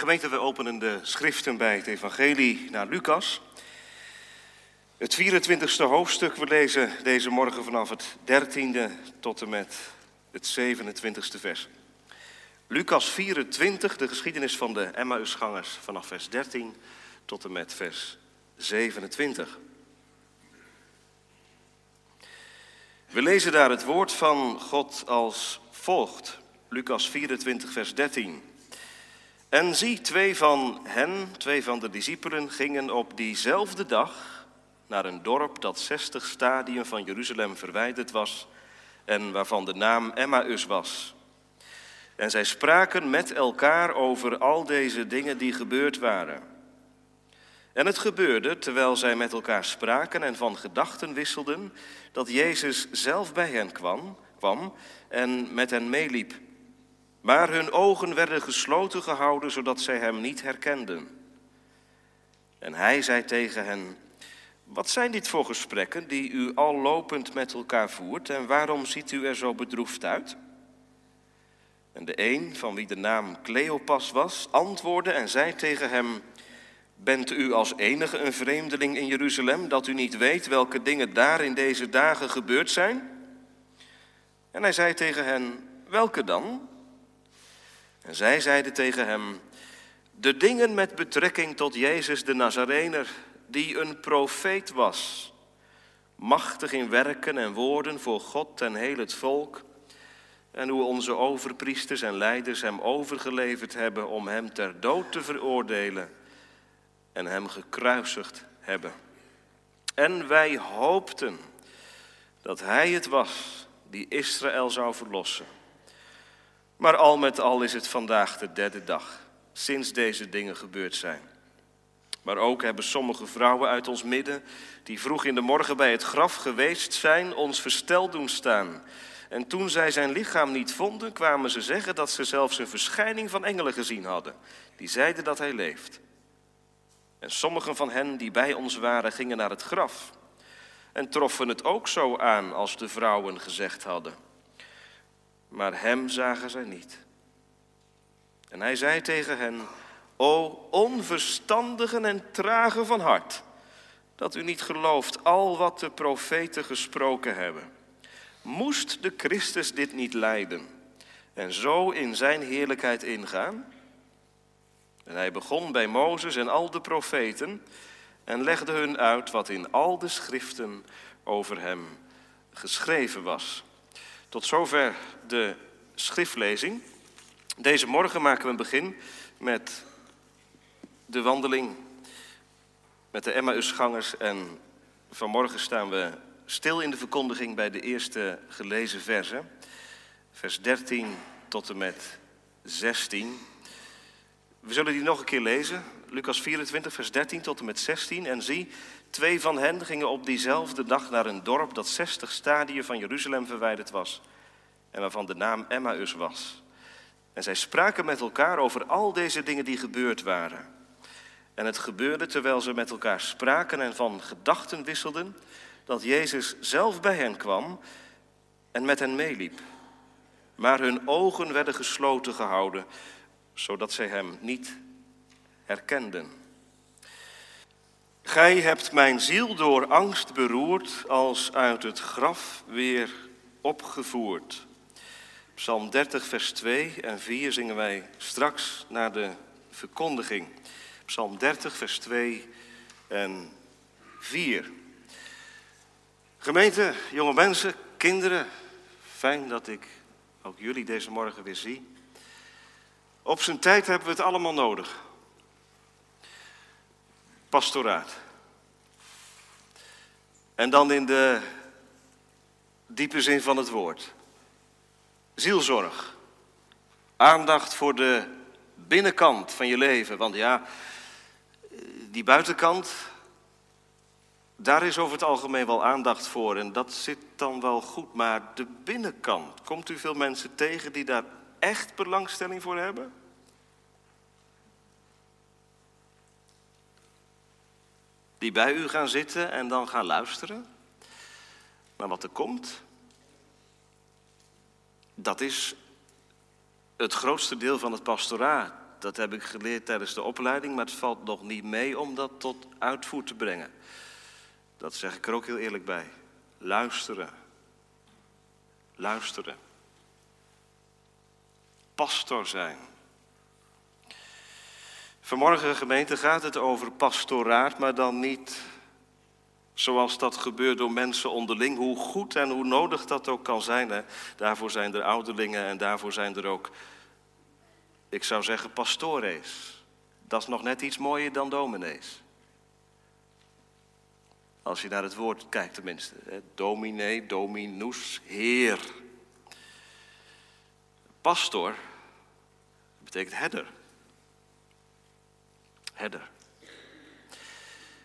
Gemeente, we openen de schriften bij het evangelie naar Lucas. Het 24e hoofdstuk, we lezen deze morgen vanaf het 13e tot en met het 27e vers. Lucas 24, de geschiedenis van de Emmausgangers vanaf vers 13 tot en met vers 27. We lezen daar het woord van God als volgt. Lucas 24, vers 13. En zie, twee van hen, twee van de discipelen, gingen op diezelfde dag naar een dorp dat 60 stadien van Jeruzalem verwijderd was en waarvan de naam Emmaus was. En zij spraken met elkaar over al deze dingen die gebeurd waren. En het gebeurde, terwijl zij met elkaar spraken en van gedachten wisselden, dat Jezus zelf bij hen kwam, kwam en met hen meeliep. Maar hun ogen werden gesloten gehouden, zodat zij hem niet herkenden. En hij zei tegen hen, wat zijn dit voor gesprekken die u al lopend met elkaar voert en waarom ziet u er zo bedroefd uit? En de een, van wie de naam Cleopas was, antwoordde en zei tegen hem, Bent u als enige een vreemdeling in Jeruzalem dat u niet weet welke dingen daar in deze dagen gebeurd zijn? En hij zei tegen hen, welke dan? En zij zeiden tegen hem, de dingen met betrekking tot Jezus de Nazarener, die een profeet was, machtig in werken en woorden voor God en heel het volk, en hoe onze overpriesters en leiders hem overgeleverd hebben om hem ter dood te veroordelen en hem gekruisigd hebben. En wij hoopten dat hij het was die Israël zou verlossen. Maar al met al is het vandaag de derde dag sinds deze dingen gebeurd zijn. Maar ook hebben sommige vrouwen uit ons midden, die vroeg in de morgen bij het graf geweest zijn, ons versteld doen staan. En toen zij zijn lichaam niet vonden, kwamen ze zeggen dat ze zelfs een verschijning van engelen gezien hadden, die zeiden dat hij leeft. En sommigen van hen die bij ons waren, gingen naar het graf en troffen het ook zo aan als de vrouwen gezegd hadden. Maar hem zagen zij niet. En hij zei tegen hen, o onverstandigen en tragen van hart, dat u niet gelooft al wat de profeten gesproken hebben. Moest de Christus dit niet lijden en zo in zijn heerlijkheid ingaan? En hij begon bij Mozes en al de profeten en legde hun uit wat in al de schriften over hem geschreven was. Tot zover de schriftlezing. Deze morgen maken we een begin met de wandeling met de Emmausgangers. En vanmorgen staan we stil in de verkondiging bij de eerste gelezen versen. Vers 13 tot en met 16. We zullen die nog een keer lezen. Lucas 24, vers 13 tot en met 16. En zie, twee van hen gingen op diezelfde dag naar een dorp dat 60 stadien van Jeruzalem verwijderd was. En waarvan de naam Emmaus was. En zij spraken met elkaar over al deze dingen die gebeurd waren. En het gebeurde terwijl ze met elkaar spraken en van gedachten wisselden, dat Jezus zelf bij hen kwam en met hen meeliep. Maar hun ogen werden gesloten gehouden, zodat zij hem niet herkenden. Gij hebt mijn ziel door angst beroerd, als uit het graf weer opgevoerd. Psalm 30, vers 2 en 4 zingen wij straks naar de verkondiging. Psalm 30, vers 2 en 4. Gemeente, jonge mensen, kinderen, fijn dat ik ook jullie deze morgen weer zie. Op zijn tijd hebben we het allemaal nodig. Pastoraat. En dan in de diepe zin van het woord. Zielzorg. Aandacht voor de binnenkant van je leven. Want ja, die buitenkant, daar is over het algemeen wel aandacht voor. En dat zit dan wel goed. Maar de binnenkant, komt u veel mensen tegen die daar echt belangstelling voor hebben? Die bij u gaan zitten en dan gaan luisteren naar wat er komt? Dat is het grootste deel van het pastoraat. dat heb ik geleerd tijdens de opleiding, maar het valt nog niet mee om dat tot uitvoer te brengen. Dat zeg ik er ook heel eerlijk bij. Luisteren. Luisteren. Pastor zijn. Vanmorgen, gemeente, gaat het over pastoraat, maar dan niet zoals dat gebeurt door mensen onderling. Hoe goed en hoe nodig dat ook kan zijn. Hè? Daarvoor zijn er ouderlingen en daarvoor zijn er ook, ik zou zeggen, pastores. Dat is nog net iets mooier dan dominees. Als je naar het woord kijkt tenminste. Hè? Dominee, dominus, heer. Pastor betekent herder. Herder.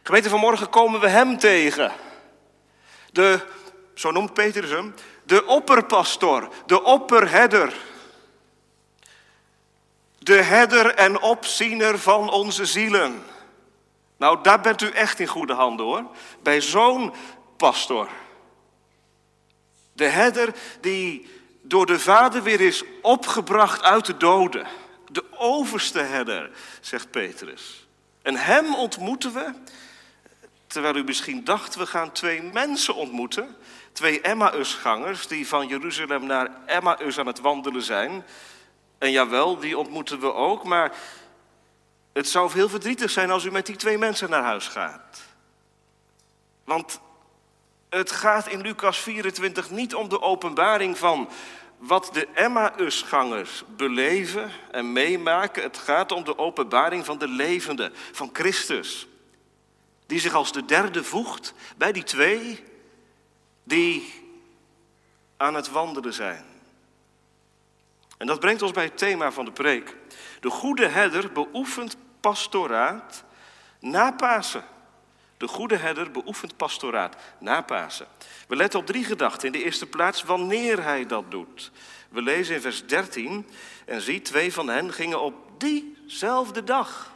Gemeente, vanmorgen komen we hem tegen. De, zo noemt Petrus hem, de opperpastor, de opperherder. De herder en opziener van onze zielen. Nou, daar bent u echt in goede handen hoor. Bij zo'n pastor. De herder die door de Vader weer is opgebracht uit de doden. De overste herder, zegt Petrus. En hem ontmoeten we, terwijl u misschien dacht, we gaan twee mensen ontmoeten. Twee Emmausgangers die van Jeruzalem naar Emmaus aan het wandelen zijn. En jawel, die ontmoeten we ook, maar het zou heel verdrietig zijn als u met die twee mensen naar huis gaat. Want het gaat in Lucas 24 niet om de openbaring van wat de Emmausgangers beleven en meemaken. Het gaat om de openbaring van de levende, van Christus. Die zich als de derde voegt bij die twee die aan het wandelen zijn. En dat brengt ons bij het thema van de preek. De goede herder beoefent pastoraat na Pasen. De goede herder beoefent pastoraat na Pasen. We letten op drie gedachten. In de eerste plaats wanneer hij dat doet. We lezen in vers 13 en zie twee van hen gingen op diezelfde dag.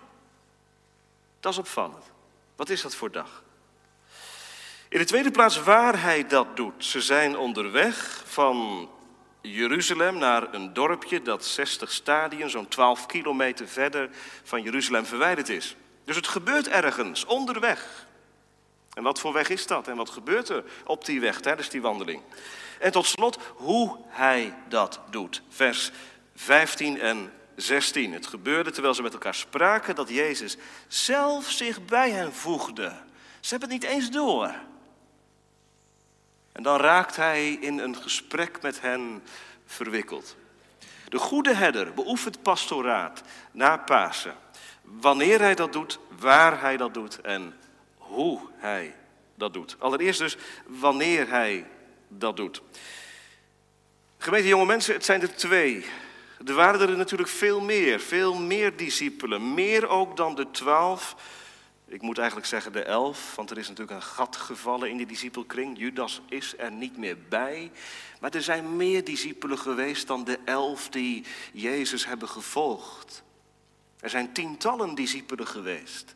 Dat is opvallend. Wat is dat voor dag? In de tweede plaats waar hij dat doet. Ze zijn onderweg van Jeruzalem naar een dorpje dat 60 stadien, zo'n 12 kilometer verder van Jeruzalem verwijderd is. Dus het gebeurt ergens, onderweg. En wat voor weg is dat? En wat gebeurt er op die weg tijdens die wandeling? En tot slot, hoe hij dat doet. Vers 15 en 16. Het gebeurde terwijl ze met elkaar spraken dat Jezus zelf zich bij hen voegde. Ze hebben het niet eens door. En dan raakt hij in een gesprek met hen verwikkeld. De goede herder beoefent pastoraat na Pasen. Wanneer hij dat doet, waar hij dat doet en hoe hij dat doet. Allereerst dus wanneer hij dat doet. Gemeente jonge mensen, het zijn er twee. Er waren er natuurlijk veel meer, veel meer discipelen. Meer ook dan de twaalf. Ik moet eigenlijk zeggen de elf, want er is natuurlijk een gat gevallen in die discipelkring. Judas is er niet meer bij. Maar er zijn meer discipelen geweest dan de elf die Jezus hebben gevolgd. Er zijn tientallen discipelen geweest.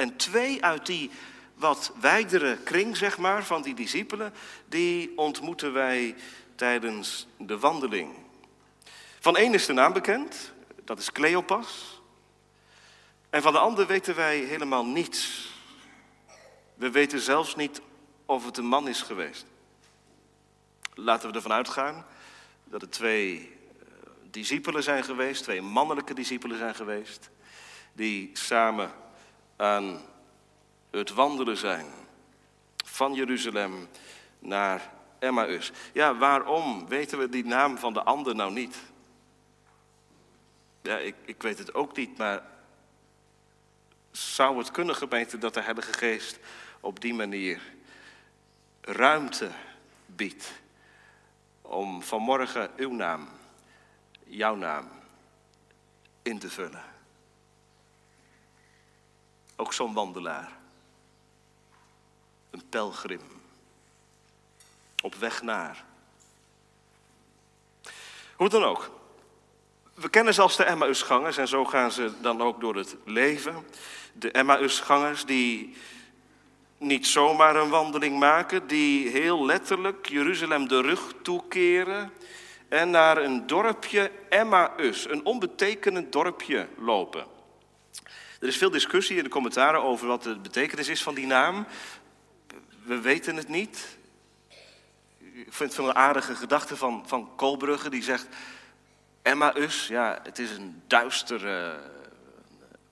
En twee uit die wat wijdere kring, zeg maar, van die discipelen, die ontmoeten wij tijdens de wandeling. Van één is de naam bekend, dat is Cleopas. En van de ander weten wij helemaal niets. We weten zelfs niet of het een man is geweest. Laten we ervan uitgaan dat het twee eh, discipelen zijn geweest, twee mannelijke discipelen zijn geweest, die samen aan het wandelen zijn van Jeruzalem naar Emmaus. Ja, waarom weten we die naam van de ander nou niet? Ja, ik, ik weet het ook niet, maar zou het kunnen, gemeente, dat de Heilige Geest op die manier ruimte biedt om vanmorgen uw naam, jouw naam, in te vullen? Ook zo'n wandelaar. Een pelgrim. Op weg naar. Hoe dan ook. We kennen zelfs de Emmausgangers en zo gaan ze dan ook door het leven. De Emmausgangers die niet zomaar een wandeling maken, die heel letterlijk Jeruzalem de rug toekeren en naar een dorpje Emmaus, een onbetekenend dorpje, lopen. Er is veel discussie in de commentaren over wat de betekenis is van die naam. We weten het niet. Ik vind het een aardige gedachte van, van Koolbrugge, die zegt... Emmaus, ja, het is een duistere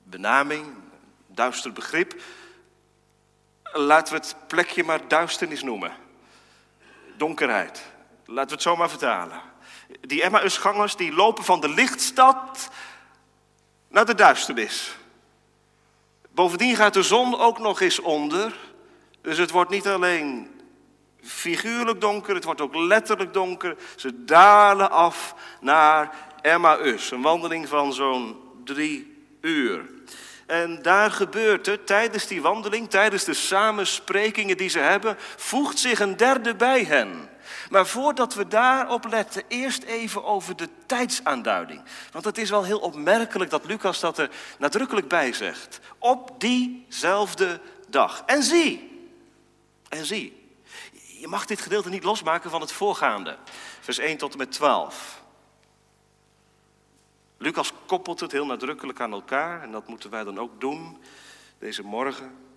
benaming, een duister begrip. Laten we het plekje maar duisternis noemen. Donkerheid. Laten we het zo maar vertalen. Die Emmausgangers die lopen van de lichtstad naar de duisternis. Bovendien gaat de zon ook nog eens onder. Dus het wordt niet alleen figuurlijk donker, het wordt ook letterlijk donker. Ze dalen af naar Emmaus. Een wandeling van zo'n drie uur. En daar gebeurt het, tijdens die wandeling, tijdens de samensprekingen die ze hebben, voegt zich een derde bij hen. Maar voordat we daarop letten, eerst even over de tijdsaanduiding. Want het is wel heel opmerkelijk dat Lucas dat er nadrukkelijk bij zegt. Op diezelfde dag. En zie, en zie, je mag dit gedeelte niet losmaken van het voorgaande. Vers 1 tot en met 12. Lucas koppelt het heel nadrukkelijk aan elkaar en dat moeten wij dan ook doen deze morgen.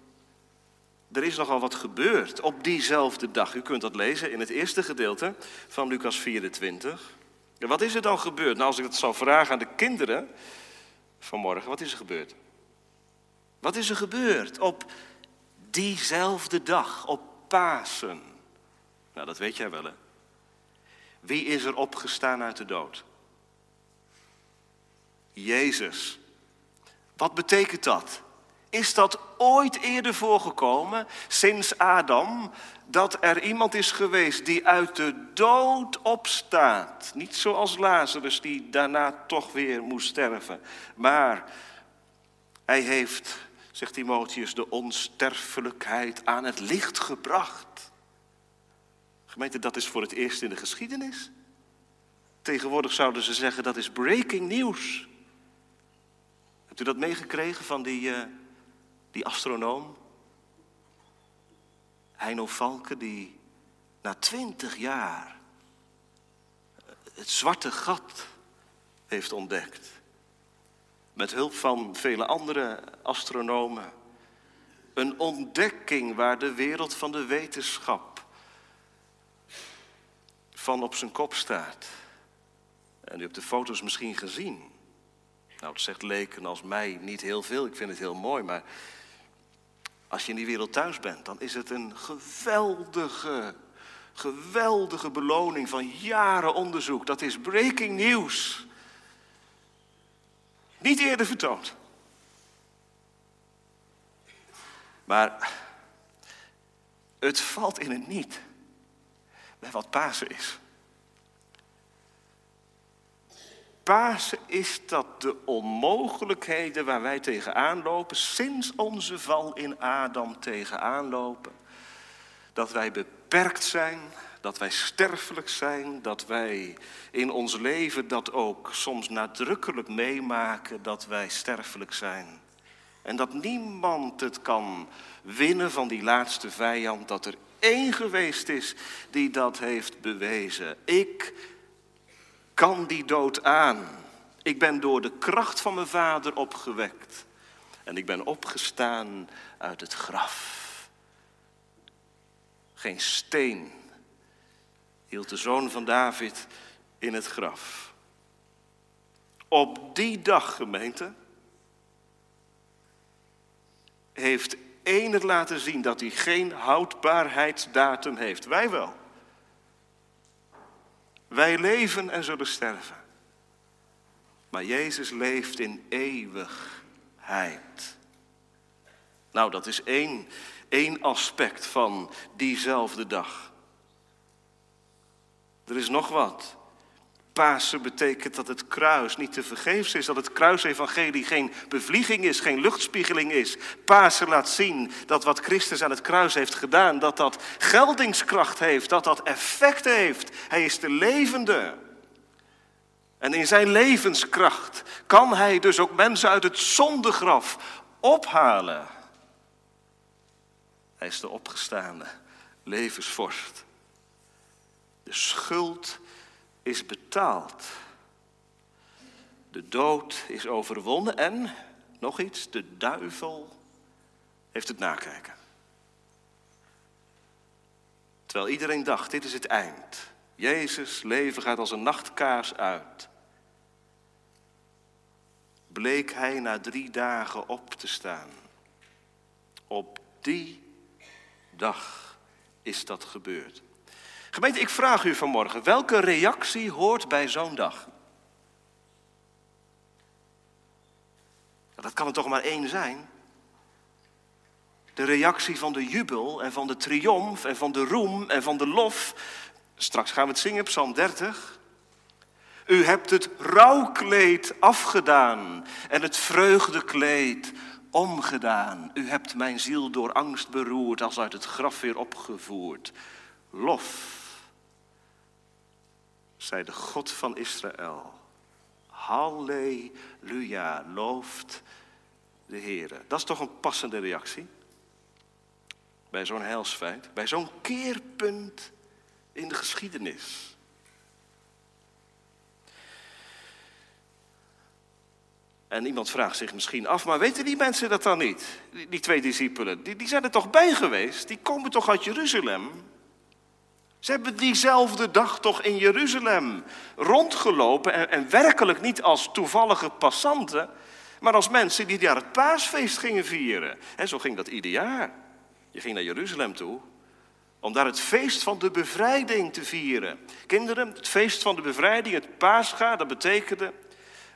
Er is nogal wat gebeurd op diezelfde dag. U kunt dat lezen in het eerste gedeelte van Lucas 24. En wat is er dan gebeurd? Nou, als ik het zou vragen aan de kinderen vanmorgen, wat is er gebeurd? Wat is er gebeurd op diezelfde dag, op Pasen? Nou, dat weet jij wel, hè? Wie is er opgestaan uit de dood? Jezus. Wat betekent dat? Is dat ooit eerder voorgekomen, sinds Adam, dat er iemand is geweest die uit de dood opstaat? Niet zoals Lazarus, die daarna toch weer moest sterven. Maar hij heeft, zegt Timotheus, de onsterfelijkheid aan het licht gebracht. Gemeente, dat is voor het eerst in de geschiedenis. Tegenwoordig zouden ze zeggen dat is breaking news. Hebt u dat meegekregen van die, uh, die astronoom? Heino Valken, die na twintig jaar het zwarte gat heeft ontdekt. Met hulp van vele andere astronomen. Een ontdekking waar de wereld van de wetenschap van op zijn kop staat. En u hebt de foto's misschien gezien. Nou, het zegt leken als mij niet heel veel. Ik vind het heel mooi, maar als je in die wereld thuis bent, dan is het een geweldige, geweldige beloning van jaren onderzoek. Dat is breaking news. Niet eerder vertoond. Maar het valt in het niet bij wat Pasen is. Pasen is dat de onmogelijkheden waar wij tegenaan lopen, sinds onze val in Adam tegenaan lopen. Dat wij beperkt zijn, dat wij sterfelijk zijn, dat wij in ons leven dat ook soms nadrukkelijk meemaken dat wij sterfelijk zijn. En dat niemand het kan winnen van die laatste vijand, dat er één geweest is die dat heeft bewezen. Ik kan die dood aan. Ik ben door de kracht van mijn vader opgewekt. En ik ben opgestaan uit het graf. Geen steen hield de zoon van David in het graf. Op die dag, gemeente, heeft het laten zien dat hij geen houdbaarheidsdatum heeft. Wij wel. Wij leven en zullen sterven. Maar Jezus leeft in eeuwigheid. Nou, dat is één, één aspect van diezelfde dag. Er is nog wat. Pasen betekent dat het kruis niet te vergeefs is, dat het kruisevangelie geen bevlieging is, geen luchtspiegeling is. Pasen laat zien dat wat Christus aan het kruis heeft gedaan, dat dat geldingskracht heeft, dat dat effect heeft. Hij is de levende. En in zijn levenskracht kan hij dus ook mensen uit het zondegraf ophalen. Hij is de opgestaande levensvorst. De schuld is betaald. De dood is overwonnen en, nog iets, de duivel heeft het nakijken. Terwijl iedereen dacht, dit is het eind. Jezus' leven gaat als een nachtkaars uit. Bleek hij na drie dagen op te staan. Op die dag is dat gebeurd. Gemeente, ik vraag u vanmorgen, welke reactie hoort bij zo'n dag? Dat kan er toch maar één zijn. De reactie van de jubel en van de triomf en van de roem en van de lof. Straks gaan we het zingen, Psalm 30. U hebt het rouwkleed afgedaan en het vreugdekleed omgedaan. U hebt mijn ziel door angst beroerd, als uit het graf weer opgevoerd. Lof, zei de God van Israël. Halleluja, looft de Heer. Dat is toch een passende reactie? Bij zo'n heilsfeit, bij zo'n keerpunt in de geschiedenis. En iemand vraagt zich misschien af, maar weten die mensen dat dan niet? Die, die twee discipelen, die, die zijn er toch bij geweest? Die komen toch uit Jeruzalem? Ze hebben diezelfde dag toch in Jeruzalem rondgelopen en, en werkelijk niet als toevallige passanten, maar als mensen die daar het paasfeest gingen vieren. En zo ging dat ieder jaar. Je ging naar Jeruzalem toe om daar het feest van de bevrijding te vieren. Kinderen, het feest van de bevrijding, het paascha, dat betekende...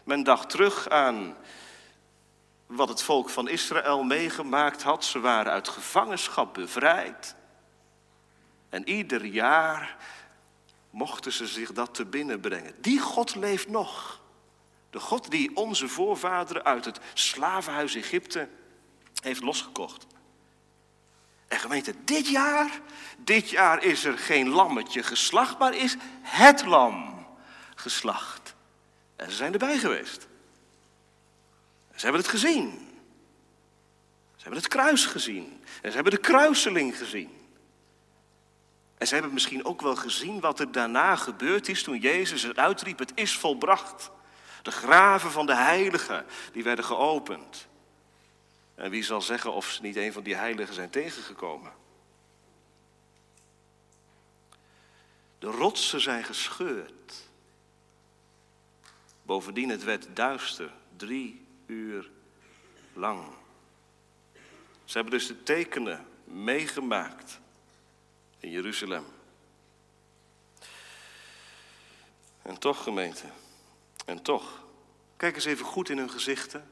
men dacht terug aan wat het volk van Israël meegemaakt had. Ze waren uit gevangenschap bevrijd. En ieder jaar mochten ze zich dat te binnen brengen. Die God leeft nog. De God die onze voorvaderen uit het slavenhuis Egypte heeft losgekocht. En gemeente, dit jaar, dit jaar is er geen lammetje geslacht, maar is het lam geslacht. En ze zijn erbij geweest. Ze hebben het gezien. Ze hebben het kruis gezien. En ze hebben de kruiseling gezien. En ze hebben misschien ook wel gezien wat er daarna gebeurd is toen Jezus het uitriep, het is volbracht. De graven van de heiligen, die werden geopend. En wie zal zeggen of ze niet een van die heiligen zijn tegengekomen? De rotsen zijn gescheurd. Bovendien, het werd duister, drie uur lang. Ze hebben dus de tekenen meegemaakt in Jeruzalem. En toch, gemeente, en toch, kijk eens even goed in hun gezichten.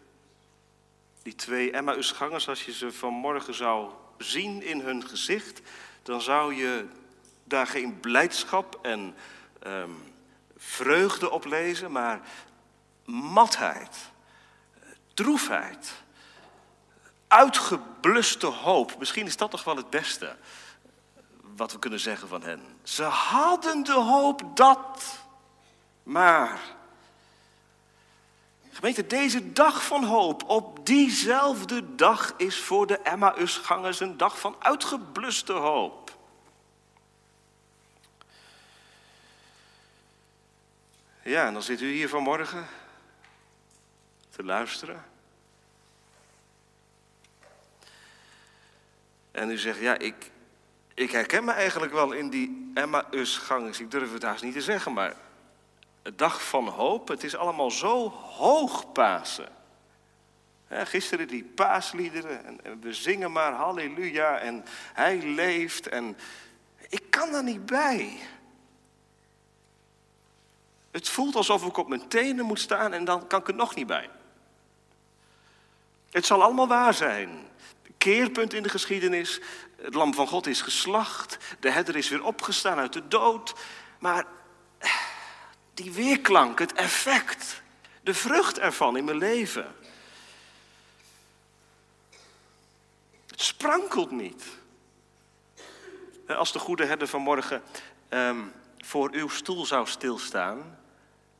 Die twee Emmausgangers, als je ze vanmorgen zou zien in hun gezicht, dan zou je daar geen blijdschap en um, vreugde op lezen, maar matheid, droefheid, uitgebluste hoop. Misschien is dat toch wel het beste wat we kunnen zeggen van hen. Ze hadden de hoop dat, maar. Gemeente, deze dag van hoop, op diezelfde dag is voor de Emmausgangers een dag van uitgebluste hoop. Ja, en dan zit u hier vanmorgen te luisteren. En u zegt, ja, ik, ik herken me eigenlijk wel in die Emmausgangers. Ik durf het haast niet te zeggen, maar het dag van hoop, het is allemaal zo hoog Pasen. gisteren die paasliederen en, en, we zingen maar halleluja en hij leeft en ik kan daar niet bij. Het voelt alsof ik op mijn tenen moet staan en dan kan ik er nog niet bij. Het zal allemaal waar zijn. Keerpunt in de geschiedenis. Het lam van God is geslacht. De herder is weer opgestaan uit de dood. Maar die weerklank, het effect, de vrucht ervan in mijn leven. Het sprankelt niet. Als de goede herder vanmorgen um, voor uw stoel zou stilstaan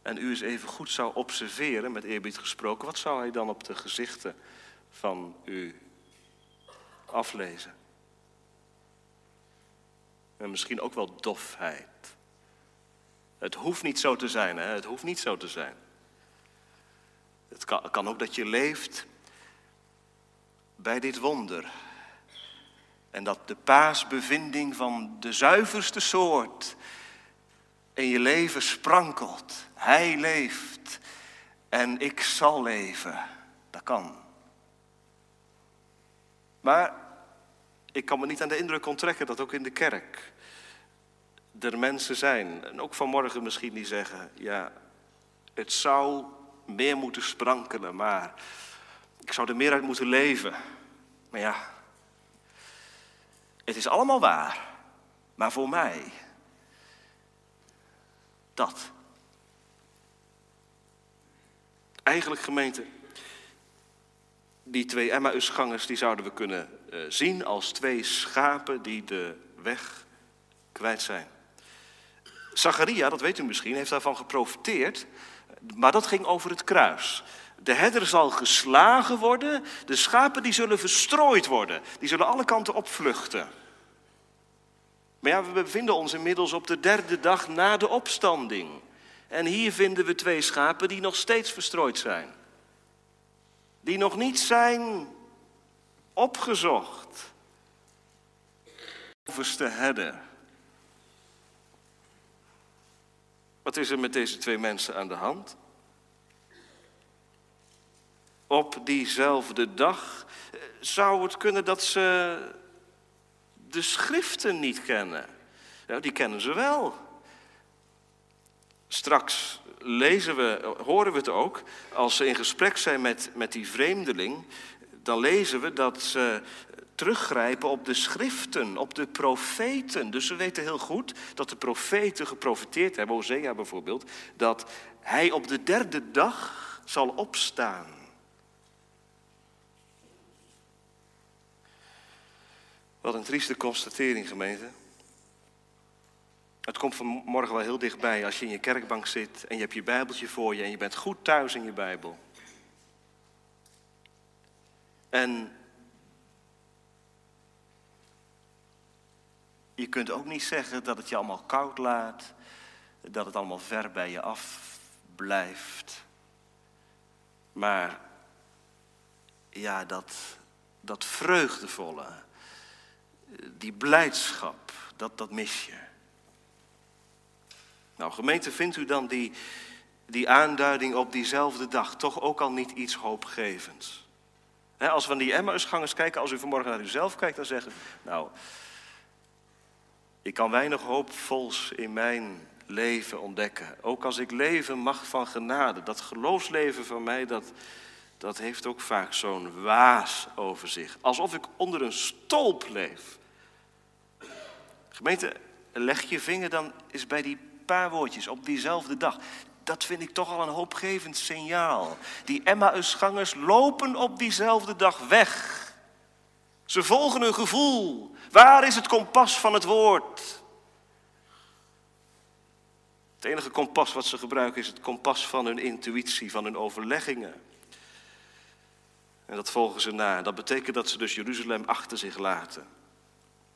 en u eens even goed zou observeren, met eerbied gesproken, wat zou hij dan op de gezichten van u aflezen? En misschien ook wel dofheid. Het hoeft niet zo te zijn, hè? het hoeft niet zo te zijn. Het kan, kan ook dat je leeft bij dit wonder. En dat de paasbevinding van de zuiverste soort in je leven sprankelt. Hij leeft en ik zal leven. Dat kan. Maar ik kan me niet aan de indruk onttrekken dat ook in de kerk er mensen zijn, en ook vanmorgen misschien, die zeggen: Ja, het zou meer moeten sprankelen, maar ik zou er meer uit moeten leven. Maar ja, het is allemaal waar, maar voor mij, dat. Eigenlijk gemeente, die twee Emmausgangers die zouden we kunnen uh, zien als twee schapen die de weg kwijt zijn. Zacharia, dat weet u misschien, heeft daarvan geprofiteerd, maar dat ging over het kruis. De herder zal geslagen worden, de schapen die zullen verstrooid worden, die zullen alle kanten opvluchten. Maar ja, we bevinden ons inmiddels op de derde dag na de opstanding. En hier vinden we twee schapen die nog steeds verstrooid zijn. Die nog niet zijn opgezocht. Overste herder. Wat is er met deze twee mensen aan de hand? Op diezelfde dag eh, zou het kunnen dat ze de schriften niet kennen. Nou, die kennen ze wel. Straks lezen we, horen we het ook, als ze in gesprek zijn met, met die vreemdeling, dan lezen we dat ze teruggrijpen op de schriften, op de profeten. Dus we weten heel goed dat de profeten geprofiteerd hebben, Hosea bijvoorbeeld, dat hij op de derde dag zal opstaan. Wat een trieste constatering, gemeente. Het komt vanmorgen wel heel dichtbij als je in je kerkbank zit en je hebt je Bijbeltje voor je en je bent goed thuis in je Bijbel. En je kunt ook niet zeggen dat het je allemaal koud laat, dat het allemaal ver bij je af blijft. Maar ja, dat, dat vreugdevolle, die blijdschap, dat, dat mis je. Nou, gemeente, vindt u dan die, die aanduiding op diezelfde dag toch ook al niet iets hoopgevends? als we aan die Emmausgangers kijken, als u vanmorgen naar uzelf kijkt, dan zeggen, nou, ik kan weinig hoopvols in mijn leven ontdekken. Ook als ik leven mag van genade. Dat geloofsleven van mij, dat, dat heeft ook vaak zo'n waas over zich. Alsof ik onder een stolp leef. Gemeente, leg je vinger dan eens bij die paar woordjes op diezelfde dag. Dat vind ik toch al een hoopgevend signaal. Die Emmausgangers lopen op diezelfde dag weg. Ze volgen hun gevoel. Waar is het kompas van het woord? Het enige kompas wat ze gebruiken is het kompas van hun intuïtie, van hun overleggingen. En dat volgen ze na. Dat betekent dat ze dus Jeruzalem achter zich laten.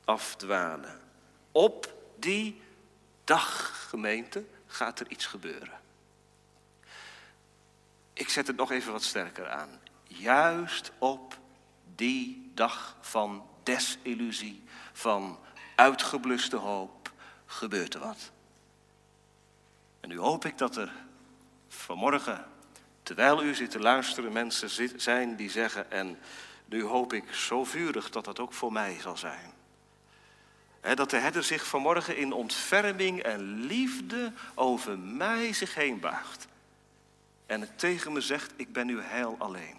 Afdwalen. Op die dag, gemeente, gaat er iets gebeuren. Ik zet het nog even wat sterker aan. Juist op die dag van desillusie, van uitgebluste hoop, gebeurt er wat. En nu hoop ik dat er vanmorgen, terwijl u zit te luisteren, mensen zijn die zeggen, en nu hoop ik zo vurig dat dat ook voor mij zal zijn dat de herder zich vanmorgen in ontferming en liefde over mij zich heen buigt. En het tegen me zegt, ik ben nu heil alleen.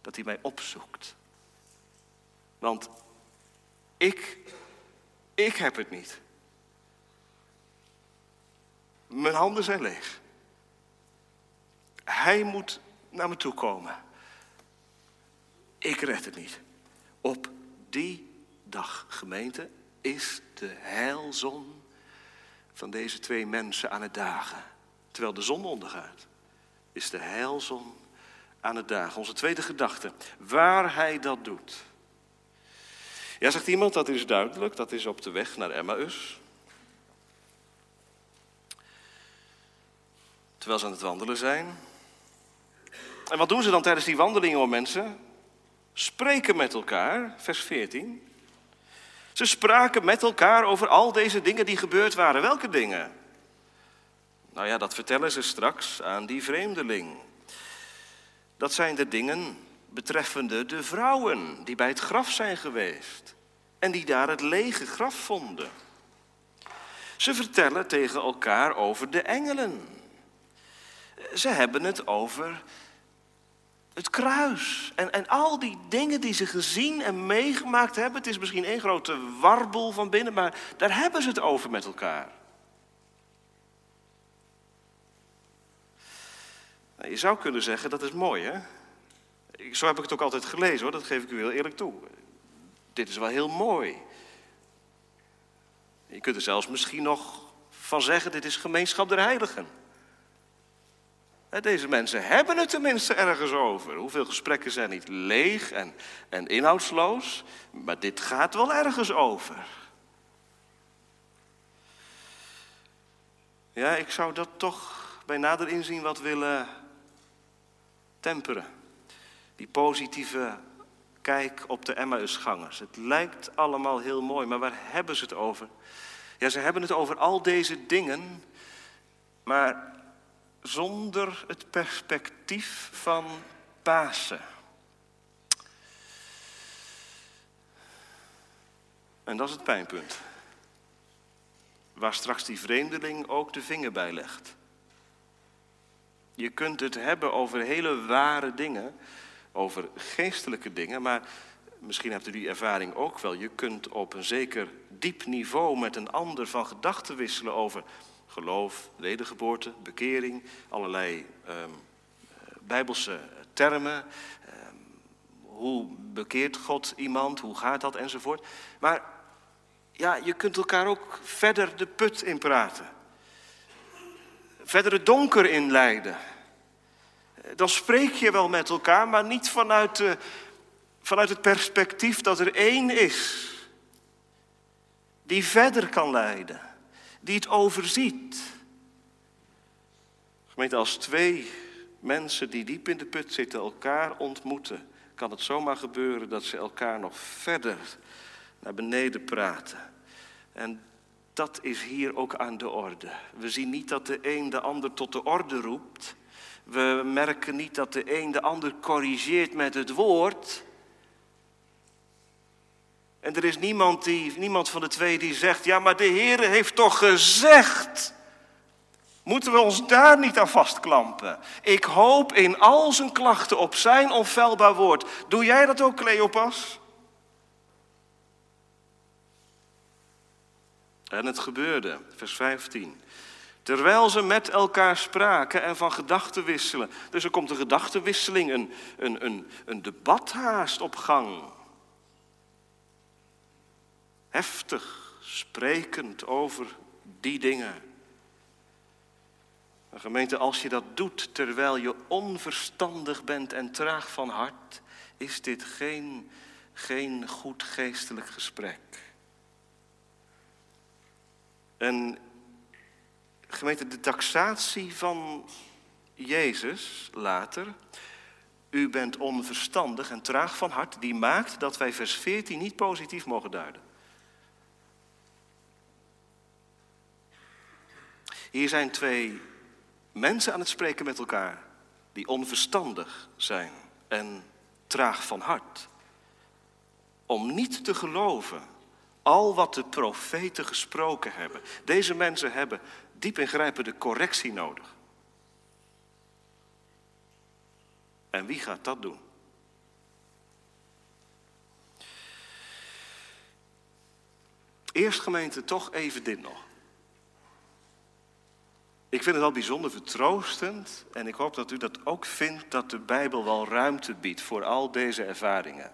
Dat hij mij opzoekt. Want ik, ik heb het niet. Mijn handen zijn leeg. Hij moet naar me toe komen. Ik red het niet. Op die dag, gemeente, is de heilzon van deze twee mensen aan het dagen. Terwijl de zon ondergaat, is de heilzon aan het dagen. Onze tweede gedachte, waar hij dat doet. Ja, zegt iemand, dat is duidelijk, dat is op de weg naar Emmaus. terwijl ze aan het wandelen zijn. En wat doen ze dan tijdens die wandelingen, hoor mensen? Spreken met elkaar, vers 14. Ze spraken met elkaar over al deze dingen die gebeurd waren. Welke dingen? Nou ja, dat vertellen ze straks aan die vreemdeling. Dat zijn de dingen betreffende de vrouwen die bij het graf zijn geweest en die daar het lege graf vonden. Ze vertellen tegen elkaar over de engelen. Ze hebben het over het kruis en, en al die dingen die ze gezien en meegemaakt hebben. Het is misschien één grote warbel van binnen, maar daar hebben ze het over met elkaar. Nou, je zou kunnen zeggen, dat is mooi hè. Zo heb ik het ook altijd gelezen hoor, dat geef ik u heel eerlijk toe. Dit is wel heel mooi. Je kunt er zelfs misschien nog van zeggen, dit is gemeenschap der heiligen. Deze mensen hebben het tenminste ergens over. Hoeveel gesprekken zijn niet leeg en, en inhoudsloos, maar dit gaat wel ergens over. Ja, ik zou dat toch bij nader inzien wat willen temperen. Die positieve kijk op de Emmausgangers. Het lijkt allemaal heel mooi, maar waar hebben ze het over? Ja, ze hebben het over al deze dingen, maar zonder het perspectief van Pasen. En dat is het pijnpunt. Waar straks die vreemdeling ook de vinger bij legt. Je kunt het hebben over hele ware dingen, over geestelijke dingen, maar misschien hebt u die ervaring ook wel. Je kunt op een zeker diep niveau met een ander van gedachten wisselen over geloof, wedergeboorte, bekering, allerlei um, bijbelse termen. Um, hoe bekeert God iemand, hoe gaat dat enzovoort. Maar ja, je kunt elkaar ook verder de put in praten. Verder het donker inleiden. Dan spreek je wel met elkaar, maar niet vanuit, de, vanuit het perspectief dat er één is die verder kan leiden die het overziet. Gemeente, als twee mensen die diep in de put zitten elkaar ontmoeten, kan het zomaar gebeuren dat ze elkaar nog verder naar beneden praten. En dat is hier ook aan de orde. We zien niet dat de een de ander tot de orde roept. We merken niet dat de een de ander corrigeert met het woord. En er is niemand, die, niemand van de twee die zegt, ja maar de Heer heeft toch gezegd. Moeten we ons daar niet aan vastklampen? Ik hoop in al zijn klachten op zijn onfeilbaar woord. Doe jij dat ook, Cleopas? En het gebeurde, vers 15. Terwijl ze met elkaar spraken en van gedachten wisselen. Dus er komt een gedachtenwisseling, een, een, een, een debat haast op gang heftig sprekend over die dingen. Een gemeente, als je dat doet terwijl je onverstandig bent en traag van hart, is dit geen, geen goed geestelijk gesprek. En gemeente, de taxatie van Jezus later, u bent onverstandig en traag van hart, die maakt dat wij vers 14 niet positief mogen duiden. Hier zijn twee mensen aan het spreken met elkaar die onverstandig zijn en traag van hart. Om niet te geloven al wat de profeten gesproken hebben. Deze mensen hebben diep ingrijpende correctie nodig. En wie gaat dat doen? Eerst gemeente toch even dit nog. Ik vind het al bijzonder vertroostend en ik hoop dat u dat ook vindt dat de Bijbel wel ruimte biedt voor al deze ervaringen.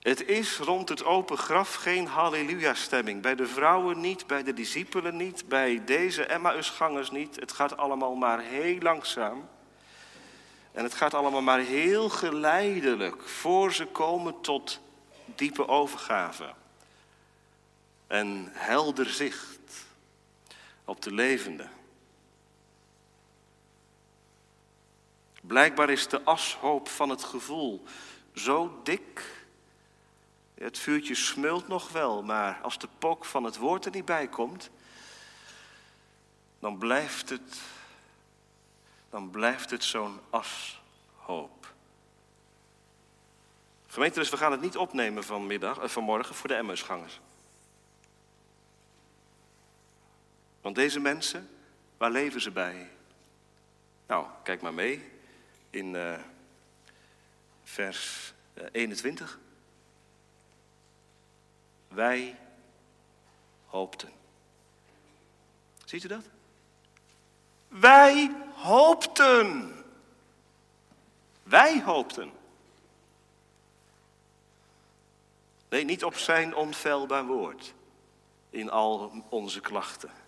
Het is rond het open graf geen halleluja-stemming. Bij de vrouwen niet, bij de discipelen niet, bij deze Emmausgangers niet. Het gaat allemaal maar heel langzaam. En het gaat allemaal maar heel geleidelijk voor ze komen tot diepe overgave. En helder zicht. Op de levende. Blijkbaar is de ashoop van het gevoel zo dik. Het vuurtje smult nog wel, maar als de pok van het woord er niet bij komt, dan blijft het, dan blijft het zo'n ashoop. Gemeente, dus we gaan het niet opnemen vanmiddag, eh, vanmorgen voor de Emmersgangers. Want deze mensen, waar leven ze bij? Nou, kijk maar mee in uh, vers uh, 21. Wij hoopten. Ziet u dat? Wij hoopten. Wij hoopten. Nee, niet op zijn onfeilbaar woord in al onze klachten.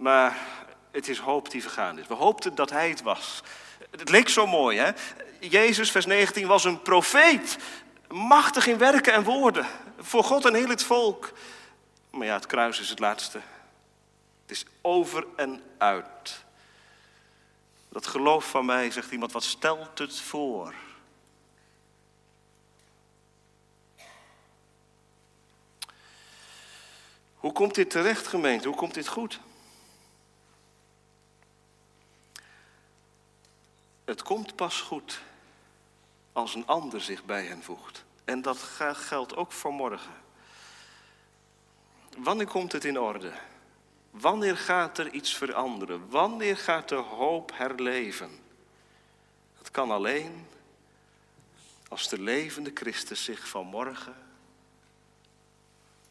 Maar het is hoop die vergaan is. We hoopten dat hij het was. Het leek zo mooi, hè? Jezus, vers 19, was een profeet. Machtig in werken en woorden. Voor God en heel het volk. Maar ja, het kruis is het laatste. Het is over en uit. Dat geloof van mij, zegt iemand, wat stelt het voor? Hoe komt dit terecht, gemeente? Hoe komt dit goed? Het komt pas goed als een ander zich bij hen voegt. En dat geldt ook voor morgen. Wanneer komt het in orde? Wanneer gaat er iets veranderen? Wanneer gaat de hoop herleven? Het kan alleen als de levende Christus zich vanmorgen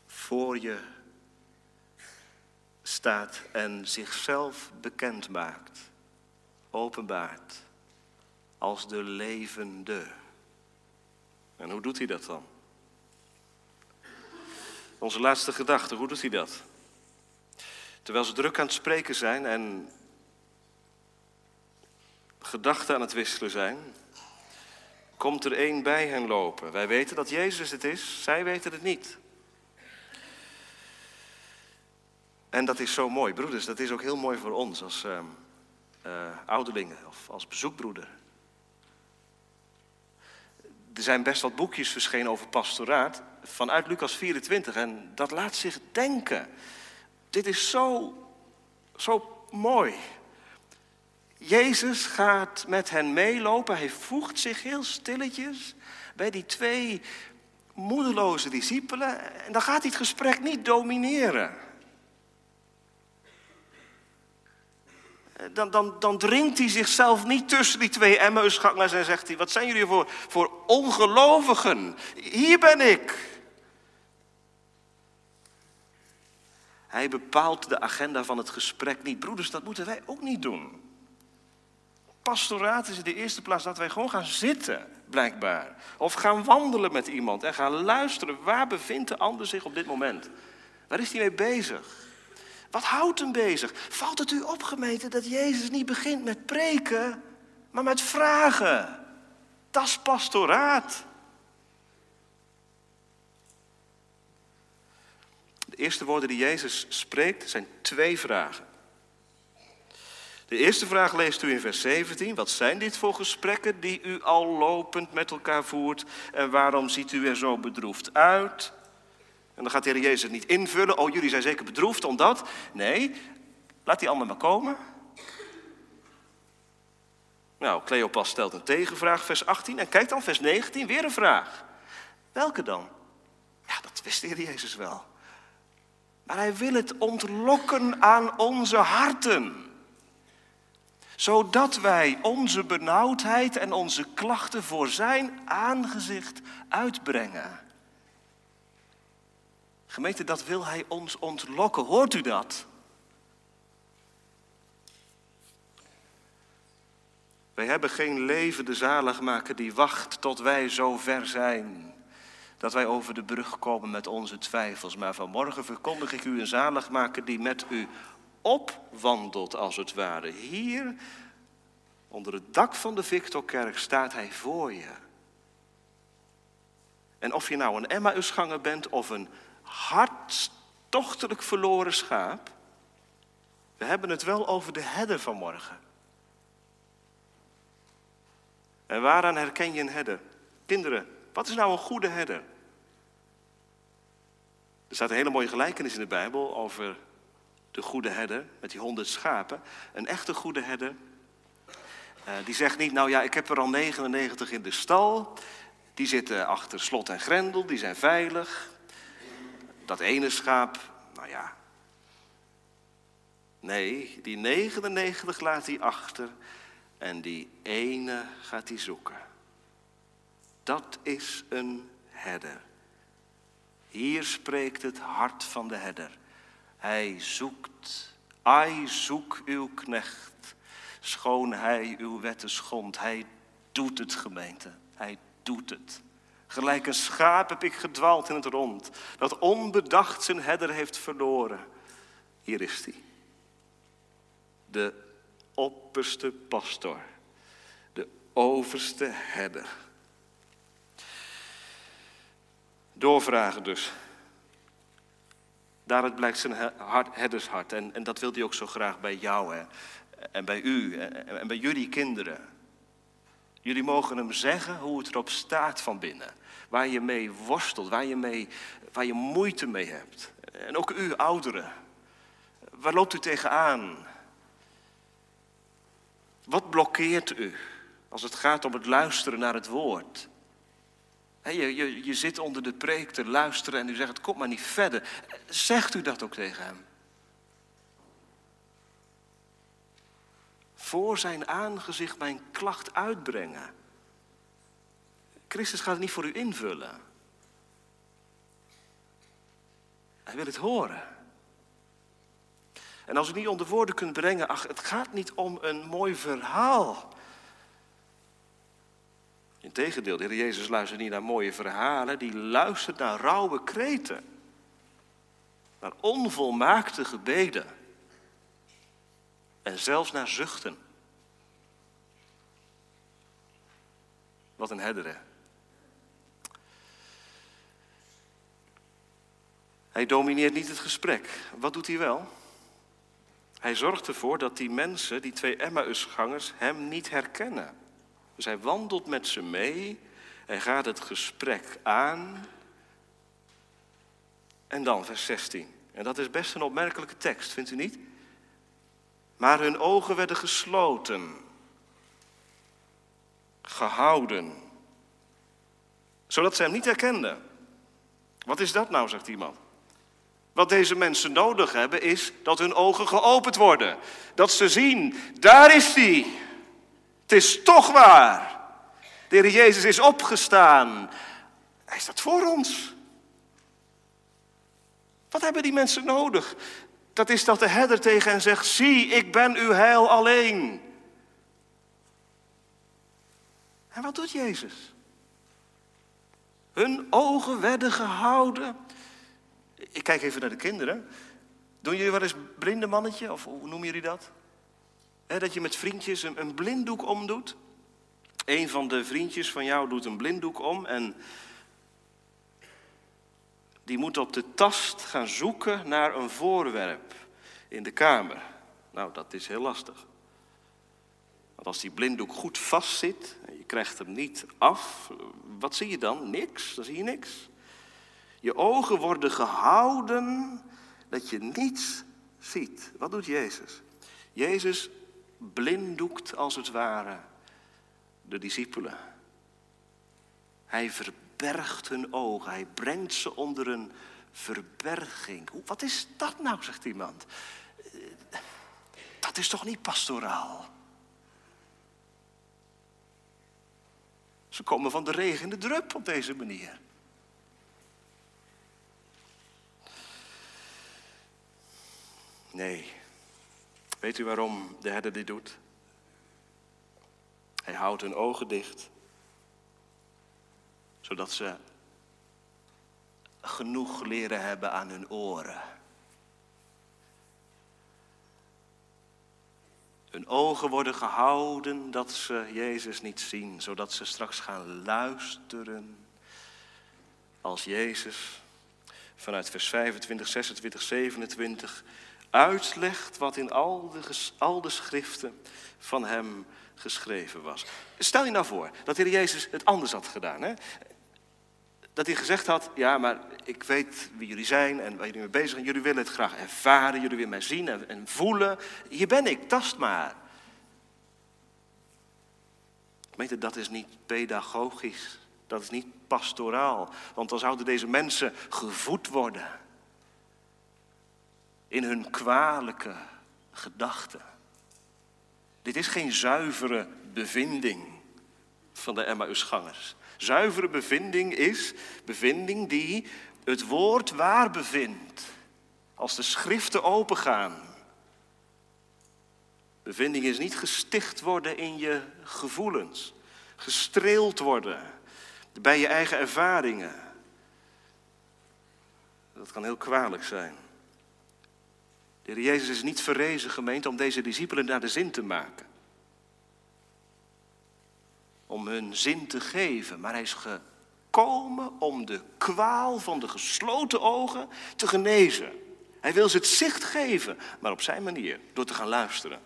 voor je staat en zichzelf bekend maakt, openbaart als de levende. En hoe doet hij dat dan? Onze laatste gedachte, hoe doet hij dat? Terwijl ze druk aan het spreken zijn en gedachten aan het wisselen zijn, komt er één bij hen lopen. Wij weten dat Jezus het is, zij weten het niet. En dat is zo mooi, broeders, dat is ook heel mooi voor ons als uh, uh, ouderlingen of als bezoekbroeder. Er zijn best wat boekjes verschenen over pastoraat vanuit Lucas 24 en dat laat zich denken. Dit is zo, zo mooi. Jezus gaat met hen meelopen. Hij voegt zich heel stilletjes bij die twee moedeloze discipelen. En dan gaat hij het gesprek niet domineren. Dan, dan, dan dringt hij zichzelf niet tussen die twee Emmausgangers en zegt hij: Wat zijn jullie voor, voor ongelovigen? Hier ben ik. Hij bepaalt de agenda van het gesprek niet. Broeders, dat moeten wij ook niet doen. Pastoraat is in de eerste plaats dat wij gewoon gaan zitten, blijkbaar. Of gaan wandelen met iemand en gaan luisteren. Waar bevindt de ander zich op dit moment? Waar is hij mee bezig? Wat houdt hem bezig? Valt het u op, gemeente, dat Jezus niet begint met preken, maar met vragen? Dat is pastoraat. De eerste woorden die Jezus spreekt zijn twee vragen. De eerste vraag leest u in vers 17. Wat zijn dit voor gesprekken die u al lopend met elkaar voert? En waarom ziet u er zo bedroefd uit? En dan gaat de Heer Jezus niet invullen. Oh, jullie zijn zeker bedroefd omdat. Nee, laat die ander maar komen. Nou, Cleopas stelt een tegenvraag, vers 18. En kijk dan, vers 19, weer een vraag. Welke dan? Ja, dat wist de Heer Jezus wel. Maar hij wil het ontlokken aan onze harten. Zodat wij onze benauwdheid en onze klachten voor zijn aangezicht uitbrengen. Gemeente, dat wil hij ons ontlokken. Hoort u dat? Wij hebben geen levende zaligmaker die wacht tot wij zo ver zijn. Dat wij over de brug komen met onze twijfels. Maar vanmorgen verkondig ik u een zaligmaker die met u opwandelt als het ware. Hier, onder het dak van de Victorkerk, staat hij voor je. En of je nou een Emmausganger bent of een hartstochtelijk verloren schaap. We hebben het wel over de herder van morgen. En waaraan herken je een herder? Kinderen, wat is nou een goede herder? Er staat een hele mooie gelijkenis in de Bijbel over de goede herder met die honderd schapen. Een echte goede herder, uh, die zegt niet, nou ja, ik heb er al 99 in de stal. Die zitten achter slot en grendel, die zijn veilig. Dat ene schaap, nou ja. Nee, die 99 laat hij achter en die ene gaat hij zoeken. Dat is een herder. Hier spreekt het hart van de herder. Hij zoekt, ai zoek uw knecht, schoon hij uw wetten schond. Hij doet het, gemeente, hij doet het. Gelijk een schaap heb ik gedwaald in het rond, dat onbedacht zijn herder heeft verloren. Hier is hij. De opperste pastor, de overste herder. Doorvragen dus. Daaruit blijkt zijn herdershart. En, en dat wil hij ook zo graag bij jou hè? en bij u en, en bij jullie kinderen. Jullie mogen hem zeggen hoe het erop staat van binnen. Waar je mee worstelt, waar je, mee, waar je moeite mee hebt. En ook u, ouderen. Waar loopt u tegenaan? Wat blokkeert u als het gaat om het luisteren naar het woord? je, je, je zit onder de preek te luisteren en u zegt, kom maar niet verder. Zegt u dat ook tegen hem? Voor zijn aangezicht mijn klacht uitbrengen. Christus gaat het niet voor u invullen. Hij wil het horen. En als u niet onder woorden kunt brengen, ach, het gaat niet om een mooi verhaal. Integendeel, de Heer Jezus luistert niet naar mooie verhalen, die luistert naar rauwe kreten. Naar onvolmaakte gebeden. En zelfs naar zuchten. Wat een herder, hè? Hij domineert niet het gesprek. Wat doet hij wel? Hij zorgt ervoor dat die mensen, die twee Emmausgangers, hem niet herkennen. Dus hij wandelt met ze mee, hij gaat het gesprek aan. En dan vers 16. En dat is best een opmerkelijke tekst, vindt u niet? Maar hun ogen werden gesloten, gehouden, zodat ze hem niet herkenden. Wat is dat nou, zegt iemand? Wat deze mensen nodig hebben is dat hun ogen geopend worden. Dat ze zien, daar is hij. Het is toch waar. De Heer Jezus is opgestaan. Hij staat voor ons. Wat hebben die mensen nodig? Dat is dat de herder tegen hen zegt: Zie, ik ben uw heil alleen. En wat doet Jezus? Hun ogen werden gehouden. Ik kijk even naar de kinderen. Doen jullie wel eens blinde mannetje? Of hoe noemen jullie dat? dat je met vriendjes een, een blinddoek omdoet. Een van de vriendjes van jou doet een blinddoek om en die moet op de tast gaan zoeken naar een voorwerp in de kamer. Nou, dat is heel lastig. Want als die blinddoek goed vastzit en je krijgt hem niet af, wat zie je dan? Niks, dan zie je niks. Je ogen worden gehouden dat je niets ziet. Wat doet Jezus? Jezus blinddoekt als het ware de discipelen. Hij verbergt hun ogen, hij brengt ze onder een verberging. Wat is dat nou, zegt iemand. Dat is toch niet pastoraal? Ze komen van de regen de drup op deze manier. Nee, Weet u waarom de herder dit doet? Hij houdt hun ogen dicht, zodat ze genoeg leren hebben aan hun oren. Hun ogen worden gehouden dat ze Jezus niet zien, zodat ze straks gaan luisteren als Jezus vanuit vers 25, 26, 27 uitlegt wat in al de, al de schriften van hem geschreven was. Stel je nou voor dat de Heer Jezus het anders had gedaan. Hè? Dat hij gezegd had, ja, maar ik weet wie jullie zijn en waar jullie mee bezig zijn. Jullie willen het graag ervaren, jullie willen mij zien en, en voelen. Hier ben ik, tast maar. Gemeente, dat is niet pedagogisch. Dat is niet pastoraal. Want dan zouden deze mensen gevoed worden. In hun kwalijke gedachten. Dit is geen zuivere bevinding van de Emmausgangers. Zuivere bevinding is bevinding die het woord waar bevindt. Als de schriften opengaan. Bevinding is niet gesticht worden in je gevoelens. Gestreeld worden bij je eigen ervaringen. Dat kan heel kwalijk zijn. De Heer Jezus is niet verrezen, gemeente, om deze discipelen naar de zin te maken. Om hun zin te geven, maar hij is gekomen om de kwaal van de gesloten ogen te genezen. Hij wil ze het zicht geven, maar op zijn manier, door te gaan luisteren.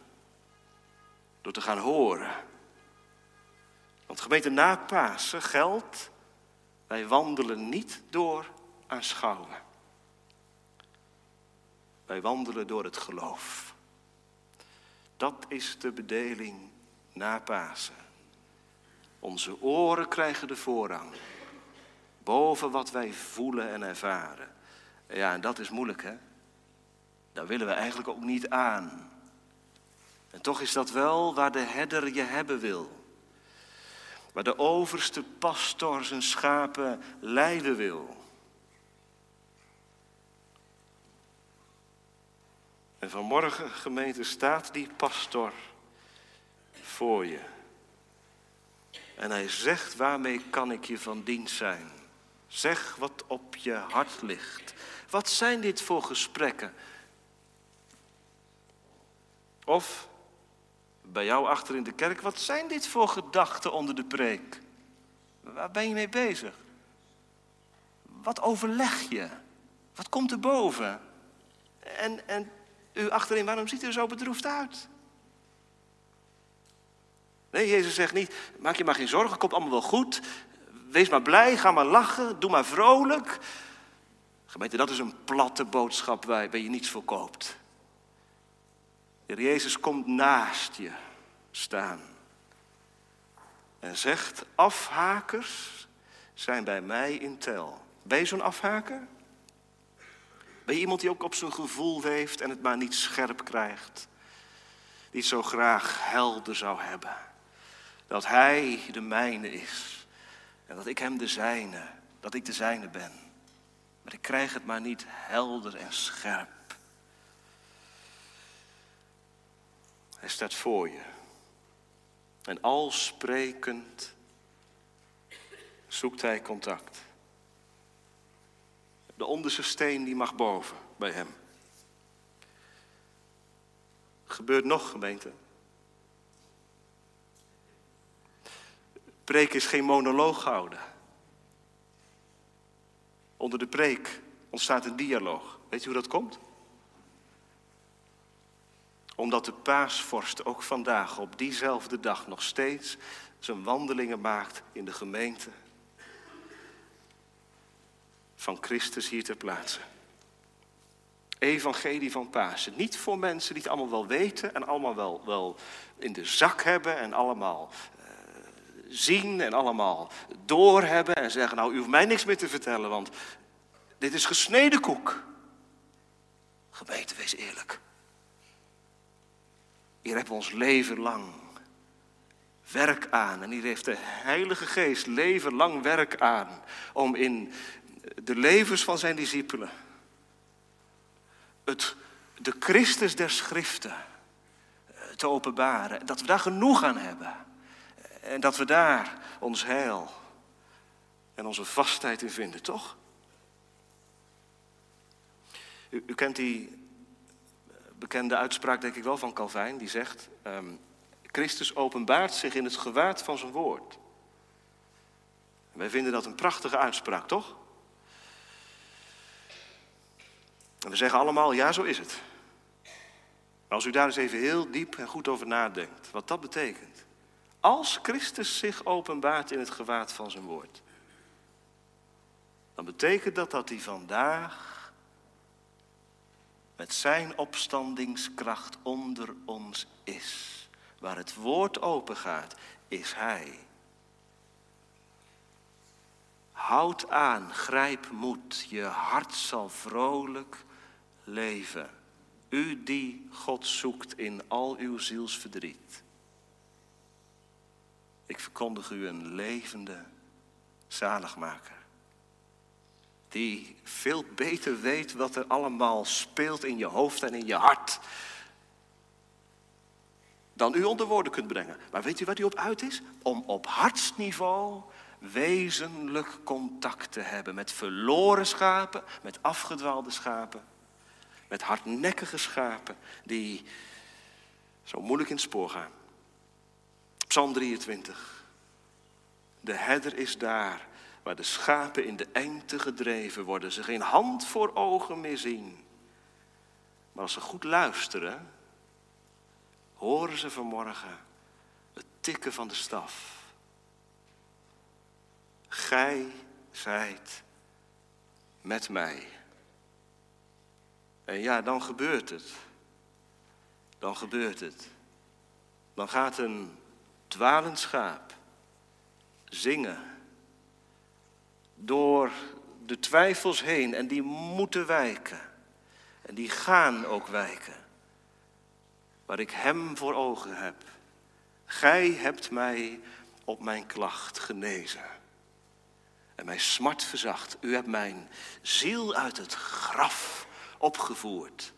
Door te gaan horen. Want gemeente na Pasen geldt, wij wandelen niet door aanschouwen. Wij wandelen door het geloof. Dat is de bedeling na Pasen. Onze oren krijgen de voorrang. Boven wat wij voelen en ervaren. Ja, en dat is moeilijk, hè? Daar willen we eigenlijk ook niet aan. En toch is dat wel waar de herder je hebben wil. Waar de overste pastor zijn schapen leiden wil. En vanmorgen, gemeente, staat die pastor voor je. En hij zegt, waarmee kan ik je van dienst zijn? Zeg wat op je hart ligt. Wat zijn dit voor gesprekken? Of bij jou achter in de kerk, wat zijn dit voor gedachten onder de preek? Waar ben je mee bezig? Wat overleg je? Wat komt er boven? En, en u achterin, waarom ziet u er zo bedroefd uit? Nee, Jezus zegt niet, maak je maar geen zorgen, komt allemaal wel goed. Wees maar blij, ga maar lachen, doe maar vrolijk. Gemeente, dat is een platte boodschap waar je niets voor koopt. Jezus komt naast je staan. En zegt, afhakers zijn bij mij in tel. Ben je zo'n afhaker? Ben je iemand die ook op zijn gevoel leeft en het maar niet scherp krijgt? Die het zo graag helder zou hebben. Dat hij de mijne is. En dat ik hem de zijne, dat ik de zijne ben. Maar ik krijg het maar niet helder en scherp. Hij staat voor je. En al sprekend zoekt hij contact. De onderste steen die mag boven bij hem. Gebeurt nog, gemeente. Preek is geen monoloog houden. Onder de preek ontstaat een dialoog. Weet je hoe dat komt? Omdat de paasvorst ook vandaag op diezelfde dag nog steeds zijn wandelingen maakt in de gemeente van Christus hier ter plaatse. Evangelie van Pasen. Niet voor mensen die het allemaal wel weten en allemaal wel, wel in de zak hebben en allemaal zien en allemaal doorhebben en zeggen, nou u hoeft mij niks meer te vertellen, want dit is gesneden koek. Gemeente, wees eerlijk. Hier hebben we ons leven lang werk aan. En hier heeft de Heilige Geest leven lang werk aan om in de levens van zijn discipelen het, de Christus der Schriften eh, te openbaren. Dat we daar genoeg aan hebben. En dat we daar ons heil en onze vastheid in vinden, toch? U, kent die bekende uitspraak, denk ik wel, van Calvijn, die zegt: um, Christus openbaart zich in het gewaad van zijn woord. wij vinden dat een prachtige uitspraak, toch? En we zeggen allemaal, ja, zo is het. Maar als u daar eens even heel diep en goed over nadenkt, wat dat betekent. Als Christus zich openbaart in het gewaad van zijn woord, dan betekent dat dat hij vandaag met zijn opstandingskracht onder ons is. Waar het woord open gaat, is hij. Houd aan, grijp moed, je hart zal vrolijk leven. U die God zoekt in al uw zielsverdriet. Ik verkondig u een levende zaligmaker. Die veel beter weet wat er allemaal speelt in je hoofd en in je hart. Dan u onder woorden kunt brengen. Maar weet u wat hij op uit is? Om op hartsniveau wezenlijk contact te hebben met verloren schapen, met afgedwaalde schapen, met hardnekkige schapen die zo moeilijk in het spoor gaan. Psalm 23. De herder is daar waar de schapen in de engte gedreven worden, ze geen hand voor ogen meer zien. Maar als ze goed luisteren, horen ze vanmorgen het tikken van de staf. Gij zijt met mij. En ja, dan gebeurt het. Dan gebeurt het. Dan gaat een dwalend schaap zingen door de twijfels heen en die moeten wijken. En die gaan ook wijken. Waar ik Hem voor ogen heb. Gij hebt mij op mijn klacht genezen. En mijn smart verzacht. U hebt mijn ziel uit het graf opgevoerd.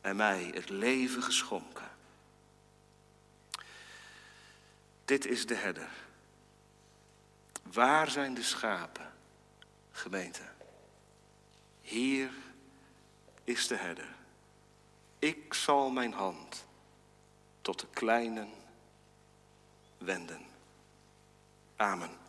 En mij het leven geschonken. Dit is de herder. Waar zijn de schapen, gemeente? Hier is de herder. Ik zal mijn hand tot de kleinen wenden. Amen.